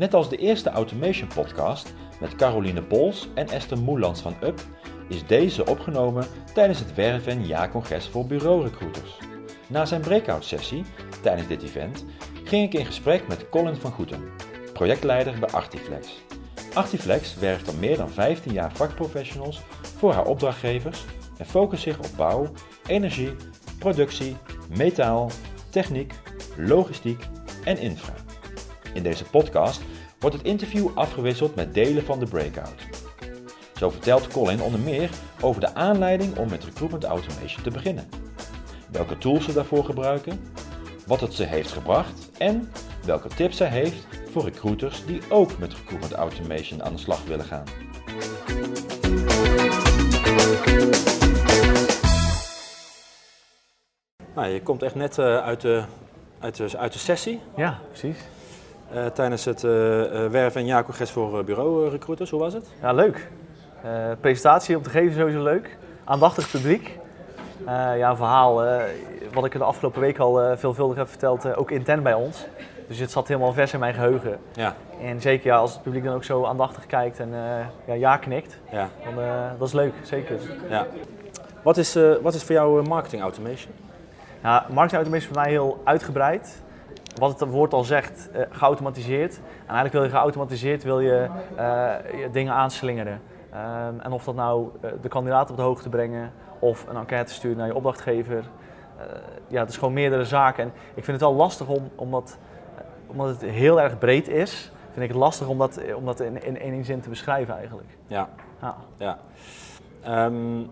Net als de eerste Automation podcast met Caroline Bols en Esther Moelands van Up, is deze opgenomen tijdens het Werven jaarcongres voor bureaurecruiters. Na zijn breakout sessie tijdens dit event ging ik in gesprek met Colin van Goeten, projectleider bij Artiflex. Artiflex werft al meer dan 15 jaar vakprofessionals voor haar opdrachtgevers en focust zich op bouw, energie, productie, metaal, techniek, logistiek en infra. In deze podcast wordt het interview afgewisseld met delen van de breakout. Zo vertelt Colin onder meer over de aanleiding om met recruitment automation te beginnen, welke tools ze daarvoor gebruiken, wat het ze heeft gebracht en welke tips zij heeft voor recruiters die ook met recruitment automation aan de slag willen gaan. Nou, je komt echt net uh, uit, de, uit, de, uit de sessie. Ja, precies. Uh, tijdens het uh, werven en jaarcongres voor bureau-recruiters. Hoe was het? Ja, leuk. presentatie om te geven sowieso leuk. Aandachtig publiek. ja, een verhaal wat ik de afgelopen week al veelvuldig heb verteld, ook intern bij ons. Dus het zat helemaal vers in mijn geheugen. Ja. En zeker ja, als het publiek dan ook zo aandachtig kijkt en ja, ja knikt, ja. dan dat is leuk, zeker. Ja. Wat, is, wat is voor jou marketing automation? Ja, marketing automation is voor mij heel uitgebreid. Wat het woord al zegt, uh, geautomatiseerd. En eigenlijk wil je geautomatiseerd wil je, uh, dingen aanslingeren. Um, en of dat nou uh, de kandidaat op de hoogte brengen of een enquête sturen naar je opdrachtgever. ja, het is gewoon meerdere zaken. En ik vind het wel lastig om, omdat, omdat het heel erg breed is, vind ik het lastig om dat, om dat in, in één zin te beschrijven eigenlijk. Ja. ja. ja. Um,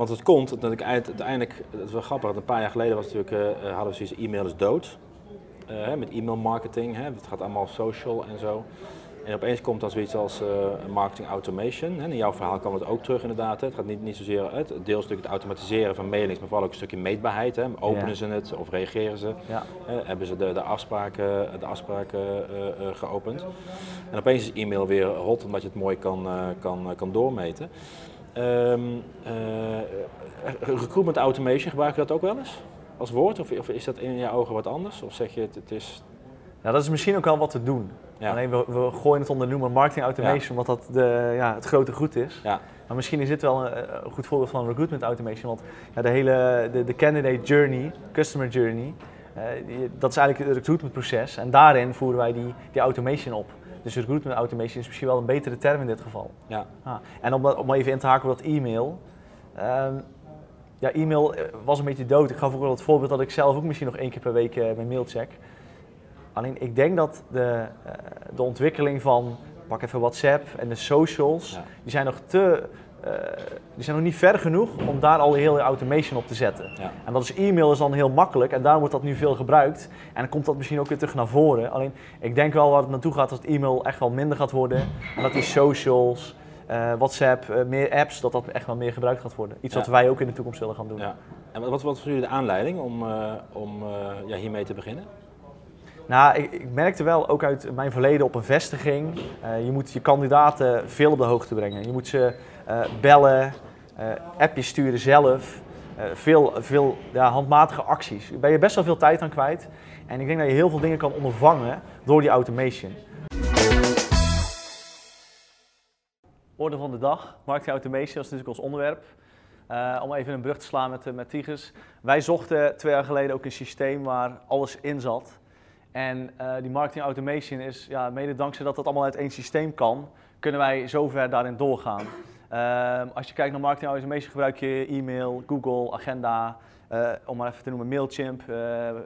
want het komt, dat ik uiteindelijk, dat is wel grappig, een paar jaar geleden was natuurlijk, uh, hadden we zoiets, e-mail is dood. Uh, met e-mail marketing, hè, het gaat allemaal social en zo. En opeens komt dan zoiets als uh, marketing automation. Hè. In jouw verhaal kwam het ook terug inderdaad. Hè. Het gaat niet, niet zozeer het deelstuk het automatiseren van mailings, maar vooral ook een stukje meetbaarheid. Hè. Openen ze het of reageren ze? Ja. hebben ze de, de afspraken, de afspraken geopend? En opeens is e-mail weer hot omdat je het mooi kan, kan, kan doormeten. Um, recruitment automation, gebruik je dat ook wel eens als woord? Of, of, is dat in je ogen wat anders? Of zeg je het, het is... Ja, dat is misschien ook wel wat te doen. Alleen we, we, gooien het onder de noemer marketing automation, omdat dat de, ja, het grote goed is. Ja. Maar misschien is dit wel een, een, goed voorbeeld van recruitment automation. Want ja, de hele de, de candidate journey, customer journey, uh, die, dat is eigenlijk het recruitment proces. En daarin voeren wij die, die automation op. Dus recruitment automation is misschien wel een betere term in dit geval. Ja. Ah, en om, om even in te haken op dat e-mail. Um, ja, e-mail eh, was een beetje dood. Ik gaf ook wel het voorbeeld dat ik zelf ook misschien nog één keer per week uh, mijn mail check. Alleen ik denk dat de, uh, de ontwikkeling van, pak even WhatsApp en de socials, die zijn nog te uh, die zijn nog niet ver genoeg om daar al heel automation op te zetten. Ja. En dat is e-mail is dan heel makkelijk en daar wordt dat nu veel gebruikt. En dan komt dat misschien ook weer terug naar voren. Alleen ik denk wel waar het naartoe gaat, dat e-mail echt wel minder gaat worden. En dat die socials, uh, WhatsApp, uh, meer apps, dat dat echt wel meer gebruikt gaat worden. Iets wat wij ook in de toekomst willen gaan doen. Ja. En wat, wat was voor jullie de aanleiding om, om ja, hiermee te beginnen? Nou, ik, ik, merkte wel ook uit mijn verleden op een vestiging. je moet je kandidaten veel op de hoogte brengen. Je moet ze uh, bellen, uh, appjes sturen zelf. Veel veel ja, handmatige acties. Daar ben je best wel veel tijd aan kwijt. En ik denk dat je heel veel dingen kan ondervangen door die automation. Orde van de dag, marketing automation, dat is natuurlijk ons onderwerp. Uh, om even een brug te slaan met, met Tigers. Wij zochten twee jaar geleden ook een systeem waar alles in zat. En uh, die marketing automation is, ja, mede dankzij dat dat allemaal uit één systeem kan, kunnen wij zover daarin doorgaan. Uh, als je kijkt naar marketing automation gebruik je e-mail, Google, Agenda, om maar even te noemen Mailchimp,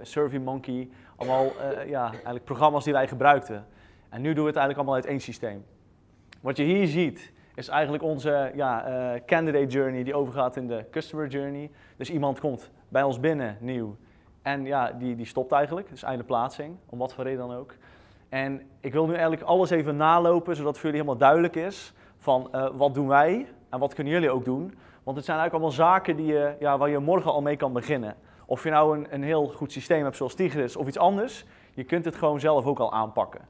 SurveyMonkey. Allemaal ja, eigenlijk programma's die wij gebruikten. En nu doen we het eigenlijk allemaal uit één systeem. Wat je hier ziet is eigenlijk onze ja, candidate journey die overgaat in de customer journey. Dus iemand komt bij ons binnen, nieuw. En ja, die, die stopt eigenlijk, dus einde plaatsing, om wat voor reden dan ook. En ik wil nu eigenlijk alles even nalopen, zodat voor jullie helemaal duidelijk is van uh, wat doen wij en wat kunnen jullie ook doen. Want het zijn eigenlijk allemaal zaken die je, ja, waar je morgen al mee kan beginnen. Of je nou een, een heel goed systeem hebt zoals Tigris of iets anders, je kunt het gewoon zelf ook al aanpakken.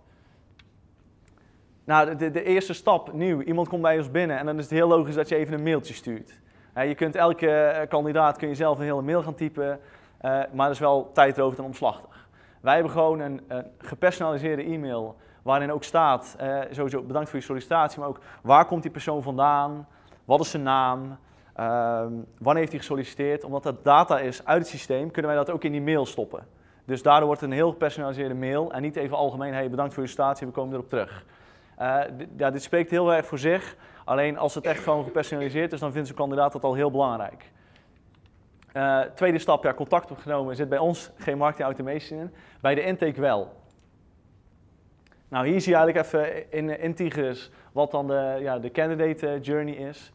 Nou, de, eerste stap, nieuw. Iemand komt bij ons binnen en dan is het heel logisch dat je even een mailtje stuurt. je kunt elke eh, kandidaat kun je zelf een hele mail gaan typen, uh, maar dat is wel tijdrovend en omslachtig. Wij hebben gewoon een, een gepersonaliseerde e-mail waarin ook staat, eh, sowieso bedankt voor je sollicitatie, maar ook waar komt die persoon vandaan, wat is zijn naam, ehm, wanneer heeft hij gesolliciteerd. Omdat dat data is uit het systeem, kunnen wij dat ook in die mail stoppen. Dus daardoor wordt het een heel gepersonaliseerde mail en niet even algemeen, hey, bedankt voor je sollicitatie, we komen erop terug. Uh, ja, dit spreekt heel erg voor zich. Alleen als het echt gewoon gepersonaliseerd is, dan vindt zo'n kandidaat dat al heel belangrijk. Uh, tweede stap, ja, contact opgenomen. Zit bij ons geen marketing automation in. Bij de intake wel. Nou, hier zie je eigenlijk even in, in Tigris wat dan de, ja, de candidate journey is.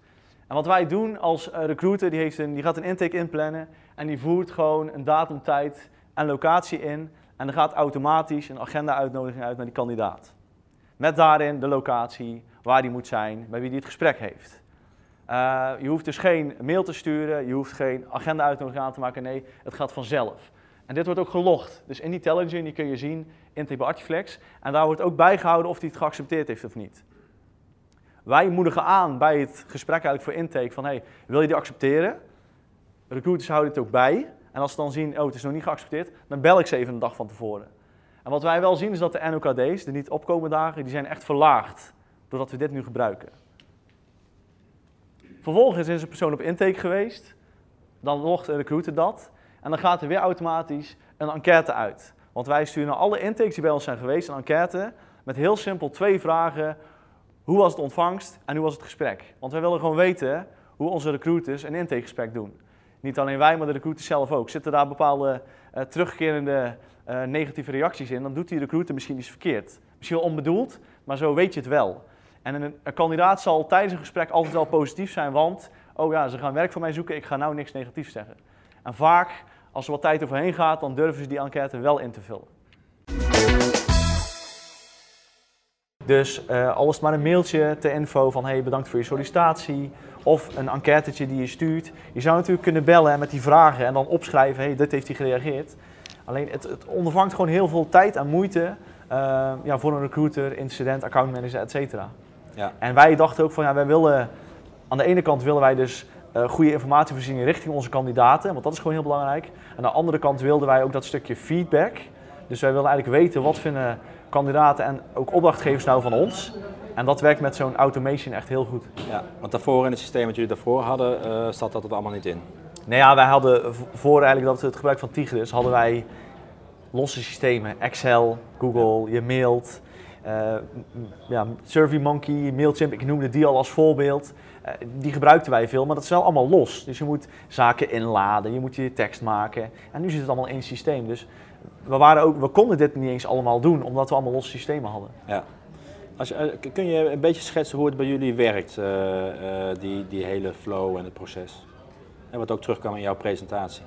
En wat wij doen als recruiter, die, heeft een, die gaat een intake inplannen en die voert gewoon een datum, tijd en locatie in. En dan gaat automatisch een agenda-uitnodiging uit naar die kandidaat. Met daarin de locatie, waar die moet zijn, bij wie die het gesprek heeft. Uh, je hoeft dus geen mail te sturen, je hoeft geen agenda-uitnodiging aan te maken. Nee, het gaat vanzelf. En dit wordt ook gelogd. Dus in die Telligent kun je zien, Intake Artiflex. En daar wordt ook bijgehouden of hij het geaccepteerd heeft of niet. Wij moedigen aan bij het gesprek eigenlijk voor intake van, hey, wil je die accepteren? Recruiters houden het ook bij. En als ze dan zien, oh, het is nog niet geaccepteerd, dan bel ik ze even een dag van tevoren. En wat wij wel zien is dat de NOKD's, de niet opkomende dagen, die zijn echt verlaagd. Doordat we dit nu gebruiken. Vervolgens is een persoon op intake geweest. Dan logt een recruiter dat. En dan gaat er weer automatisch een enquête uit. Want wij sturen naar alle intakes die bij ons zijn geweest een enquête met heel simpel twee vragen. Hoe was het ontvangst en hoe was het gesprek? Want wij willen gewoon weten hoe onze recruiters een intakegesprek doen. Niet alleen wij, maar de recruiters zelf ook. Zitten daar bepaalde uh, terugkerende uh, negatieve reacties in, dan doet die recruiter misschien iets verkeerd. Misschien wel onbedoeld, maar zo weet je het wel. En een, een, kandidaat zal tijdens een gesprek altijd wel positief zijn, want, oh ja, ze gaan werk voor mij zoeken, ik ga nou niks negatiefs zeggen. En vaak, als er wat tijd overheen gaat, dan durven ze die enquête wel in te vullen. Dus uh, alles maar een mailtje ter info van hey, bedankt voor je sollicitatie. Of een enquêtetje die je stuurt. Je zou natuurlijk kunnen bellen met die vragen en dan opschrijven, hey, dit heeft hij gereageerd. Alleen het, het ondervangt gewoon heel veel tijd en moeite uh, ja, voor een recruiter, incident, accountmanager, et cetera. Ja. En wij dachten ook van ja, wij willen, aan de ene kant willen wij dus uh, goede informatievoorziening richting onze kandidaten, want dat is gewoon heel belangrijk. Aan de andere kant wilden wij ook dat stukje feedback. Dus wij wilden eigenlijk weten wat vinden kandidaten en ook opdrachtgevers nou van ons. En dat werkt met zo'n automation echt heel goed. Ja, want daarvoor in het systeem wat jullie daarvoor hadden, uh, zat dat er allemaal niet in? Nee, ja, wij hadden voor eigenlijk dat het gebruik van Tigris, hadden wij losse systemen. Excel, Google, je mailt. Uh, ja, SurveyMonkey, Mailchimp, ik noemde die al als voorbeeld. Uh, die gebruikten wij veel, maar dat is wel allemaal los. Dus je moet zaken inladen, je moet je tekst maken. En nu zit het allemaal in één systeem. Dus we, waren ook, we konden dit niet eens allemaal doen, omdat we allemaal losse systemen hadden. Ja. Als, uh, kun je een beetje schetsen hoe het bij jullie werkt, die, die hele flow en het proces? En wat ook terugkwam in jouw presentatie.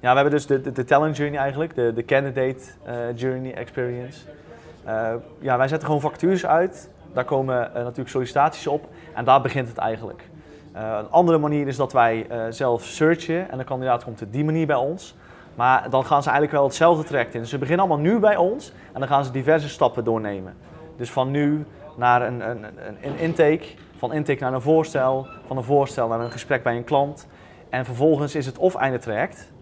Ja, we hebben dus de, de, de talent journey eigenlijk, de, de candidate uh, journey experience. Ja, wij zetten gewoon vacatures uit. Daar komen natuurlijk sollicitaties op en daar begint het eigenlijk. een andere manier is dat wij zelf searchen en de kandidaat komt op die manier bij ons. Maar dan gaan ze eigenlijk wel hetzelfde traject in. Dus ze beginnen allemaal nu bij ons en dan gaan ze diverse stappen doornemen. Dus van nu naar een, een, een, intake, van intake naar een voorstel, van een voorstel naar een gesprek bij een klant. En vervolgens is het of traject,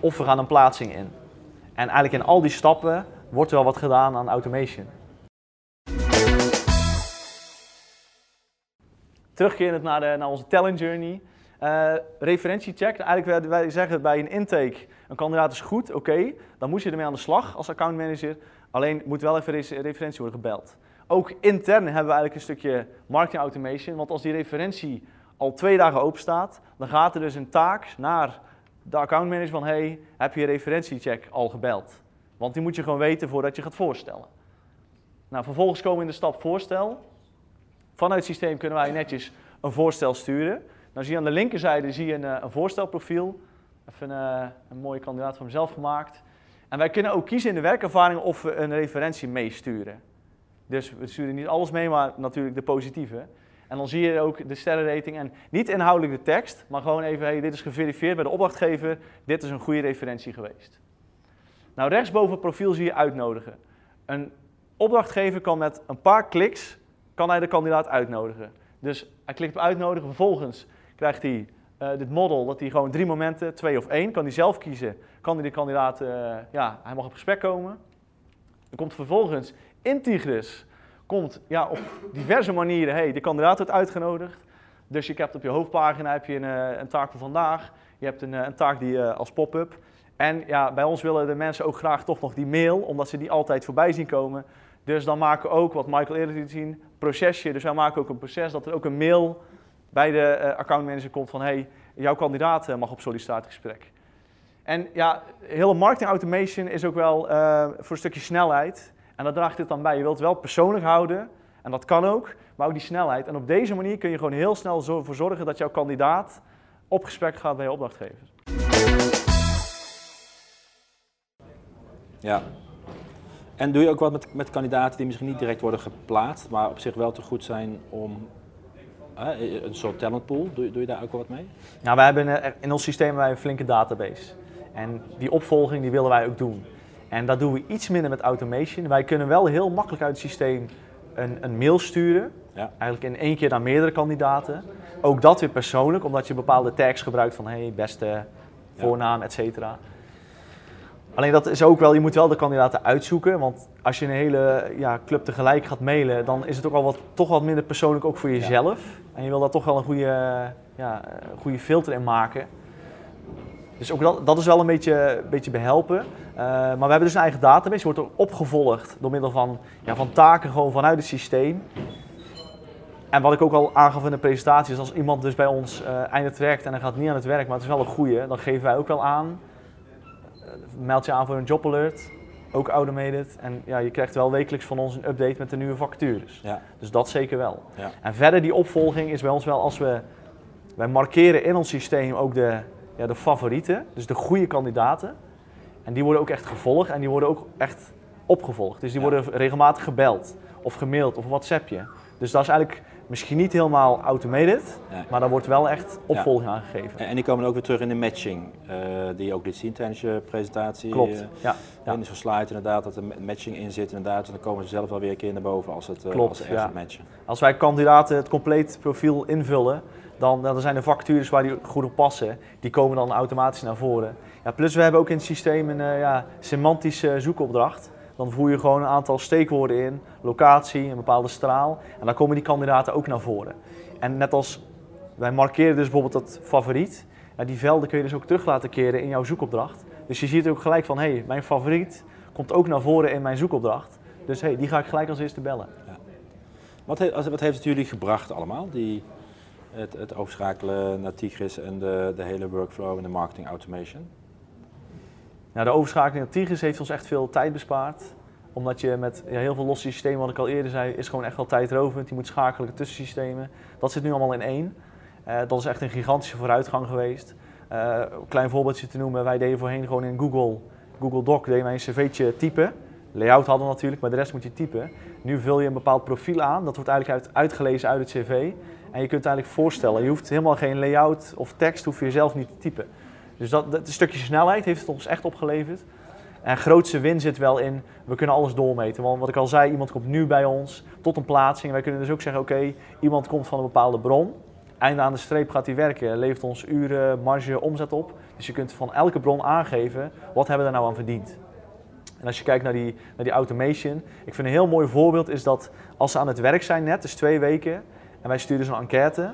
of we gaan een plaatsing in. En eigenlijk in al die stappen wordt er wel wat gedaan aan automation. Terugkerend naar, de, naar onze talent journey. Uh, referentiecheck. Eigenlijk wij zeggen bij een intake, een kandidaat is goed, oké. dan moet je ermee aan de slag als accountmanager. Alleen moet wel even referentie worden gebeld. Ook intern hebben we eigenlijk een stukje marketing automation. Want als die referentie al twee dagen open staat, dan gaat er dus een taak naar de accountmanager van hey, heb je referentiecheck al gebeld? Want die moet je gewoon weten voordat je gaat voorstellen. Nou, vervolgens komen we in de stap voorstel. Vanuit het systeem kunnen wij netjes een voorstel sturen. Dan zie je aan de linkerzijde zie je een, eh, een voorstelprofiel. Even een, eh, een mooie kandidaat van mezelf gemaakt. En wij kunnen ook kiezen in de werkervaring of we een referentie meesturen. Dus we sturen niet alles mee, maar natuurlijk de positieve. En dan zie je ook de sterrenrating en niet inhoudelijk de tekst, maar gewoon even, hey, dit is geverifieerd bij de opdrachtgever, dit is een goede referentie geweest. Nou, rechtsboven het profiel zie je uitnodigen. Een opdrachtgever kan met een paar kliks, kan hij de kandidaat uitnodigen. Dus hij klikt op uitnodigen, vervolgens krijgt hij uh, dit model dat hij gewoon drie momenten, twee of één, kan hij zelf kiezen, kan hij de kandidaat, uh, ja, hij mag op gesprek komen. Dan komt vervolgens In Tigris komt ja, op diverse manieren, hey, de kandidaat wordt uitgenodigd. Dus je hebt op je hoofdpagina heb je een, eh, een taak voor vandaag. Je hebt een, eh, een taak die als pop-up. En ja, bij ons willen de mensen ook graag toch nog die mail, omdat ze die altijd voorbij zien komen. Dus dan maken we ook, wat Michael eerder liet zien, procesje. Dus wij maken ook een proces dat er ook een mail bij de uh, accountmanager komt van hey, jouw kandidaat mag op sollicitatiegesprek. En ja, hele marketing automation is ook wel uh, voor een stukje snelheid. En dat draagt dit dan bij. Je wilt het wel persoonlijk houden, en dat kan ook, maar ook die snelheid. En op deze manier kun je gewoon heel snel ervoor zorgen dat jouw kandidaat op gesprek gaat bij je opdrachtgever. Ja. En doe je ook wat met, met kandidaten die misschien niet direct worden geplaatst, maar op zich wel te goed zijn om een soort talentpool? Doe, doe je daar ook wat mee? Nou, wij hebben in ons systeem wij een flinke database. En die opvolging die willen wij ook doen. En dat doen we iets minder met automation. Wij kunnen wel heel makkelijk uit het systeem een, een mail sturen. Ja. Eigenlijk in één keer naar meerdere kandidaten. Ook dat weer persoonlijk, omdat je bepaalde tags gebruikt van hey, beste voornaam, et cetera. Alleen dat is ook wel, je moet wel de kandidaten uitzoeken. Want als je een hele ja, club tegelijk gaat mailen, dan is het ook al wat, toch wat minder persoonlijk ook voor jezelf. En je wil daar toch wel een goede, ja, goede filter in maken. Dus ook dat, dat is wel een beetje, beetje behelpen. Uh, maar we hebben dus een eigen database. Je wordt ook opgevolgd door middel van, ja, van taken gewoon vanuit het systeem. En wat ik ook al aangaf in de presentatie is als iemand dus bij ons uh, eindigt werkt en hij gaat niet aan het werk, maar het is wel een goede, dan geven wij ook wel aan. Meld je aan voor een job alert, ook automated. En ja, je krijgt wel wekelijks van ons een update met de nieuwe vacatures. Ja. Dus dat zeker wel. Ja. En verder die opvolging is bij ons wel als we, wij markeren in ons systeem ook de, ja, de favorieten, dus de goede kandidaten. En die worden ook echt gevolgd en die worden ook echt opgevolgd. Dus die worden regelmatig gebeld of gemaild of WhatsApp je. Dus dat is eigenlijk misschien niet helemaal automated, maar daar wordt wel echt opvolging aan gegeven. En die komen ook weer terug in de matching, uh, die je ook liet zien tijdens je presentatie. Klopt, uh, ja. In zo'n slide inderdaad, dat er matching in zit inderdaad. En dan komen ze zelf wel weer een keer naar boven als het, Klopt, als het echt matchen. Als wij kandidaten het compleet profiel invullen, dan, dan zijn er vacatures waar die goed op passen. Die komen dan automatisch naar voren. Ja, plus we hebben ook in het systeem een ja, semantische zoekopdracht. Dan voer je gewoon een aantal steekwoorden in, locatie, een bepaalde straal. En dan komen die kandidaten ook naar voren. En net als wij markeren dus bijvoorbeeld dat favoriet. Die velden kun je dus ook terug laten keren in jouw zoekopdracht. Dus je ziet ook gelijk van, hé, hey, mijn favoriet komt ook naar voren in mijn zoekopdracht. Dus hé, hey, die ga ik gelijk als eerste bellen. Ja. Wat, heeft, wat heeft het jullie gebracht allemaal, die, het, het overschakelen naar Tigris en de, de hele workflow en de marketing automation? Nou, de overschakeling naar Tigris heeft ons echt veel tijd bespaard. Omdat je met ja, heel veel losse systemen, wat ik al eerder zei, is gewoon echt wel tijdrovend. Je moet schakelen tussen systemen. Dat zit nu allemaal in één. Uh, dat is echt een gigantische vooruitgang geweest. Uh, een klein voorbeeldje te noemen, wij deden voorheen gewoon in Google, Google Doc, deden wij een cv'tje typen. Layout hadden we natuurlijk, maar de rest moet je typen. Nu vul je een bepaald profiel aan, dat wordt eigenlijk uit, uitgelezen uit het cv. En je kunt het eigenlijk voorstellen, je hoeft helemaal geen layout of tekst, hoef je zelf niet te typen. Dus dat, dat stukje snelheid heeft het ons echt opgeleverd. En grootste win zit wel in, we kunnen alles doormeten. Want wat ik al zei, iemand komt nu bij ons tot een plaatsing. Wij kunnen dus ook zeggen, oké, iemand komt van een bepaalde bron. Einde aan de streep gaat hij werken, levert ons uren, marge, omzet op. Dus je kunt van elke bron aangeven, wat hebben we daar nou aan verdiend? En als je kijkt naar die, naar die automation, ik vind een heel mooi voorbeeld is dat als ze aan het werk zijn net, dus twee weken, en wij sturen zo'n enquête.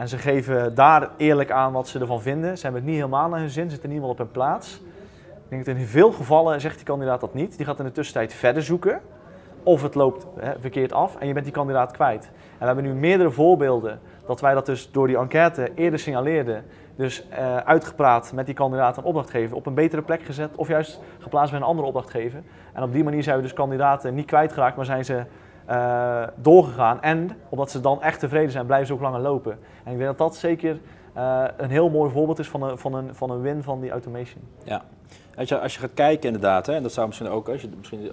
En ze geven daar eerlijk aan wat ze ervan vinden. Ze hebben het niet helemaal naar hun zin, zitten niet helemaal op hun plaats. Ik denk dat in veel gevallen zegt die kandidaat dat niet. Die gaat in de tussentijd verder zoeken. Of het loopt hè, verkeerd af en je bent die kandidaat kwijt. En we hebben nu meerdere voorbeelden dat wij dat dus door die enquête eerder signaleerden. Dus uh, uitgepraat met die kandidaat en opdrachtgever op een betere plek gezet. Of juist geplaatst bij een andere opdrachtgever. En op die manier zijn we dus kandidaten niet kwijtgeraakt, maar zijn ze uh, doorgegaan. En omdat ze dan echt tevreden zijn, blijven ze ook langer lopen. En ik denk dat dat zeker uh, een heel mooi voorbeeld is van een, van een, van een win van die automation. Ja, als je, als je gaat kijken inderdaad, hè, en dat zou misschien ook, als je misschien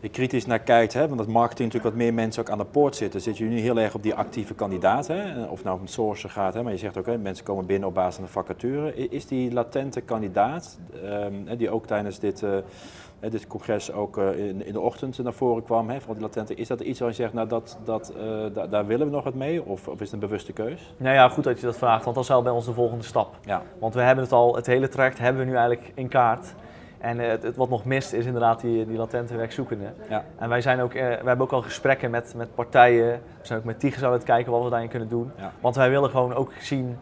er kritisch naar kijkt, hè, want dat marketing natuurlijk wat meer mensen ook aan de poort zitten, zit je nu heel erg op die actieve kandidaat, hè, of nou om het sourcen gaat, hè, maar je zegt ook, hè, mensen komen binnen op basis van de vacature. Is die latente kandidaat, um, die ook tijdens dit dit congres ook uh, in, in, de ochtend naar voren kwam, hè, van die latente. Is dat iets waar je zegt, nou dat, dat, uh, daar willen we nog wat mee? Of, of, is het een bewuste keus? Nou ja, goed dat je dat vraagt, want dat is wel bij ons de volgende stap. Ja. Want we hebben het al, het hele traject hebben we nu eigenlijk in kaart. En het, het, wat nog mist is inderdaad die, die latente werkzoekenden. Ja. En wij, zijn ook, we hebben ook al gesprekken met, met partijen. We zijn ook met Tigers aan het kijken wat we daarin kunnen doen. Ja. Want wij willen gewoon ook zien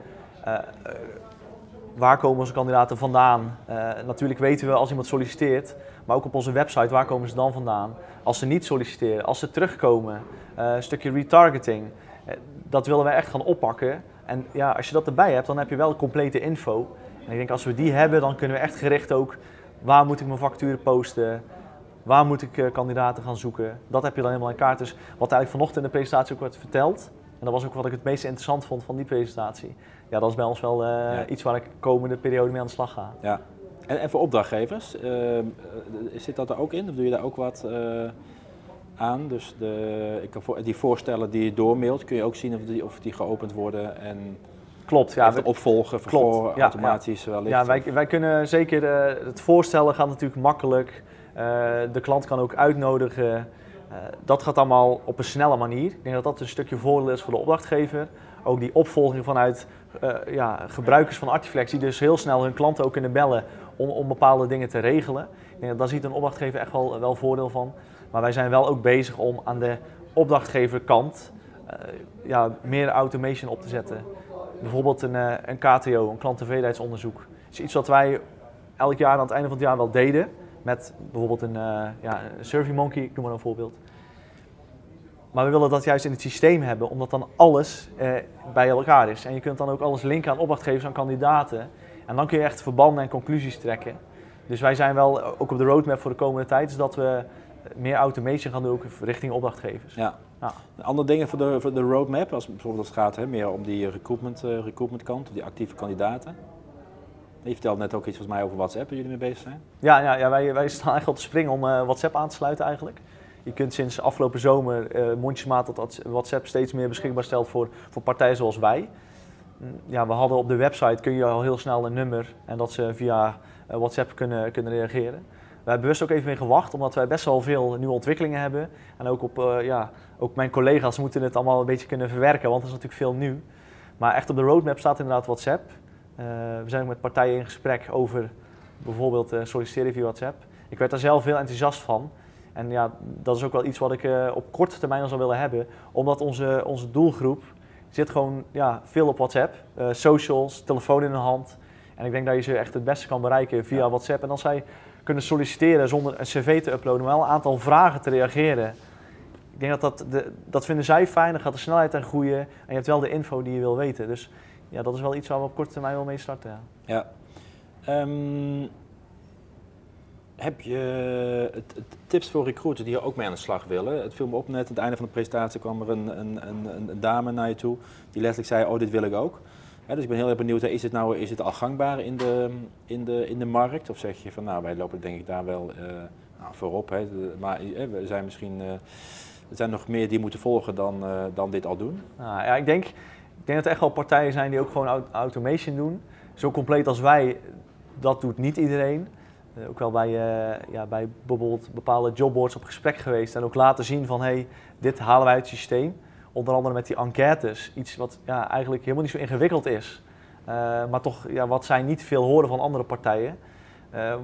waar komen onze kandidaten vandaan? Uh, natuurlijk weten we als iemand solliciteert, maar ook op onze website, waar komen ze dan vandaan? Als ze niet solliciteren, als ze terugkomen, uh, een stukje retargeting. Dat willen wij echt gaan oppakken. En ja, als je dat erbij hebt, dan heb je wel complete info. En ik denk als we die hebben, dan kunnen we echt gericht ook, waar moet ik mijn facturen posten? Waar moet ik kandidaten gaan zoeken? Dat heb je dan helemaal in kaart. Dus wat eigenlijk vanochtend in de presentatie ook werd verteld, en dat was ook wat ik het meest interessant vond van die presentatie. Ja, dat is bij ons wel uh, ja. iets waar ik de komende periode mee aan de slag ga. Ja. En, en voor opdrachtgevers, uh, zit dat er ook in? Of doe je daar ook wat uh, aan? Dus de, ik kan voor, die voorstellen die je doormailt, kun je ook zien of die, of die geopend worden en Klopt, ja. We, opvolgen, vervolgen, automatisch ja. wellicht. Ja, wij, wij kunnen zeker, het voorstellen gaat natuurlijk makkelijk. de klant kan ook uitnodigen. Uh, dat gaat allemaal op een snelle manier. Ik denk dat dat een stukje voordeel is voor de opdrachtgever. Ook die opvolging vanuit ja, gebruikers van Artiflex, die dus heel snel hun klanten ook kunnen bellen om, om bepaalde dingen te regelen. Ik denk dat daar ziet een opdrachtgever echt wel, wel voordeel van. Maar wij zijn wel ook bezig om aan de opdrachtgeverkant ja, meer automation op te zetten. Bijvoorbeeld een, een KTO, een klanttevredenheidsonderzoek. Is iets wat wij elk jaar aan het einde van het jaar wel deden. Met bijvoorbeeld een, uh, ja, een SurveyMonkey, ik noem maar een voorbeeld. Maar we willen dat juist in het systeem hebben, omdat dan alles eh, bij elkaar is. En je kunt dan ook alles linken aan opdrachtgevers, aan kandidaten. En dan kun je echt verbanden en conclusies trekken. Dus wij zijn wel ook op de roadmap voor de komende tijd, is dat we meer automation gaan doen ook richting opdrachtgevers. Ja. ja. Andere dingen voor de, voor de roadmap, als bijvoorbeeld als het gaat hè, meer om die recruitment, uh, recruitment kant, die actieve kandidaten. Je vertelde net ook iets volgens mij over WhatsApp, waar jullie mee bezig zijn. Ja, ja, ja wij, wij staan eigenlijk op de spring om uh, WhatsApp aan te sluiten eigenlijk. Je kunt sinds afgelopen zomer uh, mondjesmaat dat WhatsApp steeds meer beschikbaar stelt voor, voor partijen zoals wij. Ja, we hadden op de website kun je al heel snel een nummer en dat ze via WhatsApp kunnen, kunnen reageren. We hebben bewust ook even mee gewacht, omdat wij best wel veel nieuwe ontwikkelingen hebben. En ook, op, uh, ja, ook mijn collega's moeten het allemaal een beetje kunnen verwerken, want er is natuurlijk veel nieuw. Maar echt op de roadmap staat inderdaad WhatsApp. Uh, we zijn ook met partijen in gesprek over bijvoorbeeld uh, solliciteren via WhatsApp. Ik werd daar zelf heel enthousiast van. En ja, dat is ook wel iets wat ik uh, op korte termijn al zou willen hebben. Omdat onze, onze doelgroep zit gewoon ja, veel op WhatsApp. socials, telefoon in de hand. En ik denk dat je ze echt het beste kan bereiken via ja. WhatsApp. En als zij kunnen solliciteren zonder een cv te uploaden, maar wel een aantal vragen te reageren. Ik denk dat dat, de, dat vinden zij fijn, dan gaat de snelheid aan groeien. En je hebt wel de info die je wil weten. Dus ja, dat is wel iets waar we op korte termijn wel mee starten. Ja. ja. Um, heb je tips voor recruiters die er ook mee aan de slag willen? Het viel me op net, aan het einde van de presentatie kwam er een, een, een, een dame naar je toe die letterlijk zei, oh dit wil ik ook. Dus ik ben heel erg benieuwd, is het nou is het al gangbaar in de, in, de, in de markt? Of zeg je van nou, wij lopen denk ik daar wel uh, nou, voorop. Hè. Maar uh, we zijn misschien, uh, er zijn nog meer die moeten volgen dan, dan dit al doen. Nou, ja, ik denk, ik denk dat er echt wel partijen zijn die ook gewoon automation doen. Zo compleet als wij, dat doet niet iedereen. Ook wel bij, ja, bij bijvoorbeeld bepaalde jobboards op gesprek geweest en ook laten zien van hey, dit halen wij uit het systeem. Onder andere met die enquêtes, iets wat ja, eigenlijk helemaal niet zo ingewikkeld is. Uh, maar toch, ja, wat zij niet veel horen van andere partijen.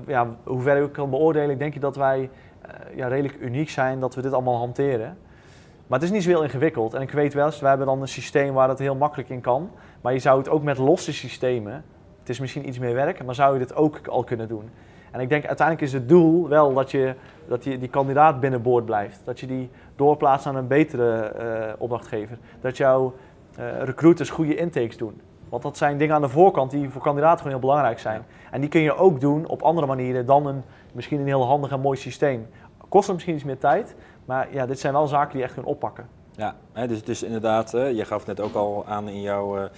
ja, hoe ver ik kan beoordelen, denk ik dat wij ja, redelijk uniek zijn dat we dit allemaal hanteren. Maar het is niet zo heel ingewikkeld. En ik weet wel, we hebben dan een systeem waar dat heel makkelijk in kan. Maar je zou het ook met losse systemen, het is misschien iets meer werk, maar zou je dit ook al kunnen doen. En ik denk uiteindelijk is het doel wel dat je, dat je die kandidaat binnenboord blijft. Dat je die doorplaatst aan een betere uh, opdrachtgever. Dat jouw uh, recruiters goede intakes doen. Want dat zijn dingen aan de voorkant die voor kandidaten gewoon heel belangrijk zijn. En die kun je ook doen op andere manieren dan een, misschien een heel handig en mooi systeem. Kost het misschien iets meer tijd, maar ja, dit zijn wel zaken die je echt kunnen oppakken. Ja, hè, dus, dus inderdaad, je gaf net ook al aan in jouw...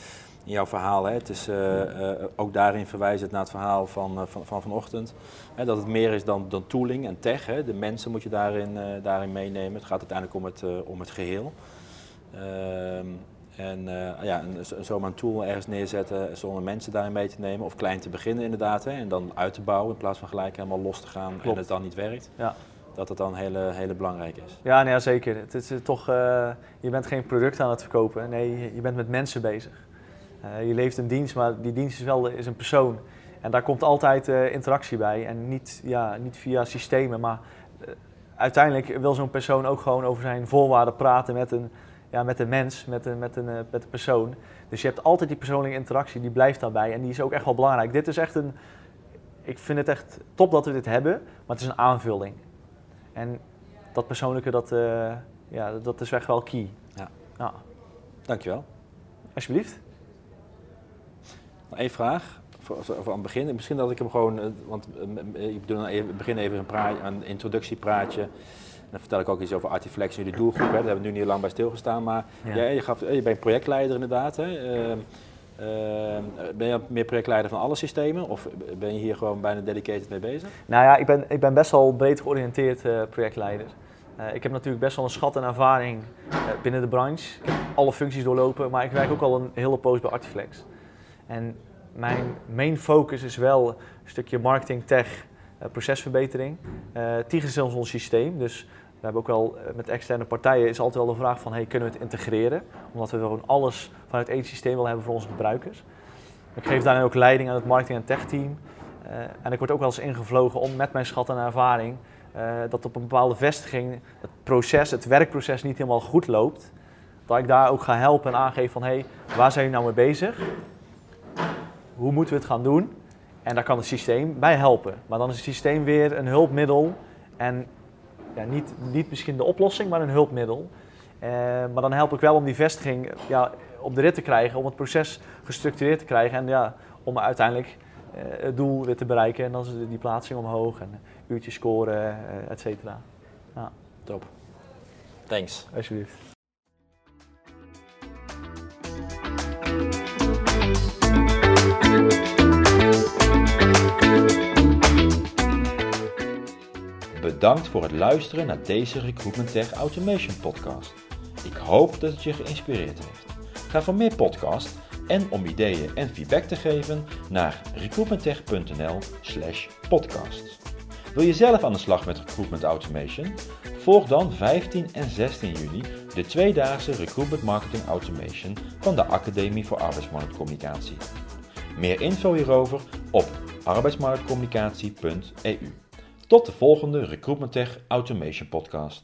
Uh in jouw verhaal. Hè. Het is, uh, uh, ook daarin verwijzend naar het verhaal van, uh, van, van vanochtend. Hè, dat het meer is dan, dan tooling en tech. Hè. De mensen moet je daarin, daarin meenemen. Het gaat uiteindelijk om het, om het geheel. Ehm, en ja, een, zomaar een tool ergens neerzetten zonder mensen daarin mee te nemen. Of klein te beginnen inderdaad. Hè, en dan uit te bouwen in plaats van gelijk helemaal los te gaan Klopt. en het dan niet werkt. Ja. Dat het dan hele, hele belangrijk is. Ja, nee, ja zeker. Het is toch, je bent geen product aan het verkopen. Nee, je bent met mensen bezig. Uh, je leeft een dienst, maar die dienst is wel is een persoon. En daar komt altijd uh, interactie bij. En niet, ja, niet via systemen, maar uh, uiteindelijk wil zo'n persoon ook gewoon over zijn voorwaarden praten met een, ja, met een mens, met een, met, een, met een persoon. Dus je hebt altijd die persoonlijke interactie, die blijft daarbij. En die is ook echt wel belangrijk. Dit is echt een, ik vind het echt top dat we dit hebben, maar het is een aanvulling. En dat persoonlijke, dat, ja, dat is echt wel key. Ja. ja. Dankjewel. Alsjeblieft. Eén vraag voor, voor aan het begin. Misschien dat ik hem gewoon, want ik doe dan even, begin even een, praat, een introductiepraatje. Dan vertel ik ook iets over Artiflex en jullie doelgroep. Hè. Daar hebben we nu niet lang bij stilgestaan. Maar ja. jij, je, gaf, je bent projectleider inderdaad. Hè. Uh, uh, ben je meer projectleider van alle systemen of ben je hier gewoon bijna dedicated mee bezig? Nou ja, ik ben, ik ben best wel breed georiënteerd uh, projectleider. Uh, ik heb natuurlijk best wel een schat en ervaring binnen de branche. Ik heb alle functies doorlopen, maar ik werk ook al een hele poos bij Artiflex. En mijn main focus is wel een stukje marketing, tech, uh, procesverbetering. Uh, Tigris is ons systeem, dus we hebben ook wel uh, met externe partijen is altijd wel de vraag van hey, kunnen we het integreren? Omdat we gewoon alles vanuit één systeem willen hebben voor onze gebruikers. Ik geef daarin ook leiding aan het marketing en tech team. en ik word ook wel eens ingevlogen om met mijn schat en ervaring dat op een bepaalde vestiging het proces, het werkproces niet helemaal goed loopt. Dat ik daar ook ga helpen en aangeven van hey, waar zijn jullie nou mee bezig? Hoe moeten we het gaan doen? En daar kan het systeem bij helpen. Maar dan is het systeem weer een hulpmiddel. En ja, niet, niet misschien de oplossing, maar een hulpmiddel. Uh, maar dan help ik wel om die vestiging ja, op de rit te krijgen, om het proces gestructureerd te krijgen en ja, om uiteindelijk uh, het doel weer te bereiken. En dan is die plaatsing omhoog en uurtjes scoren, uh, et cetera. Ja. Top. Thanks. Alsjeblieft. Bedankt voor het luisteren naar deze Recruitment Tech Automation podcast. Ik hoop dat het je geïnspireerd heeft. Ga voor meer podcasts en om ideeën en feedback te geven naar recruitmenttech.nl/slash podcast. Wil je zelf aan de slag met Recruitment Automation? Volg dan 15 en 16 juni de tweedaagse Recruitment Marketing Automation van de Academie voor Arbeidsmarktcommunicatie. Meer info hierover op arbeidsmarktcommunicatie.eu. Tot de volgende Recruitment Tech Automation podcast.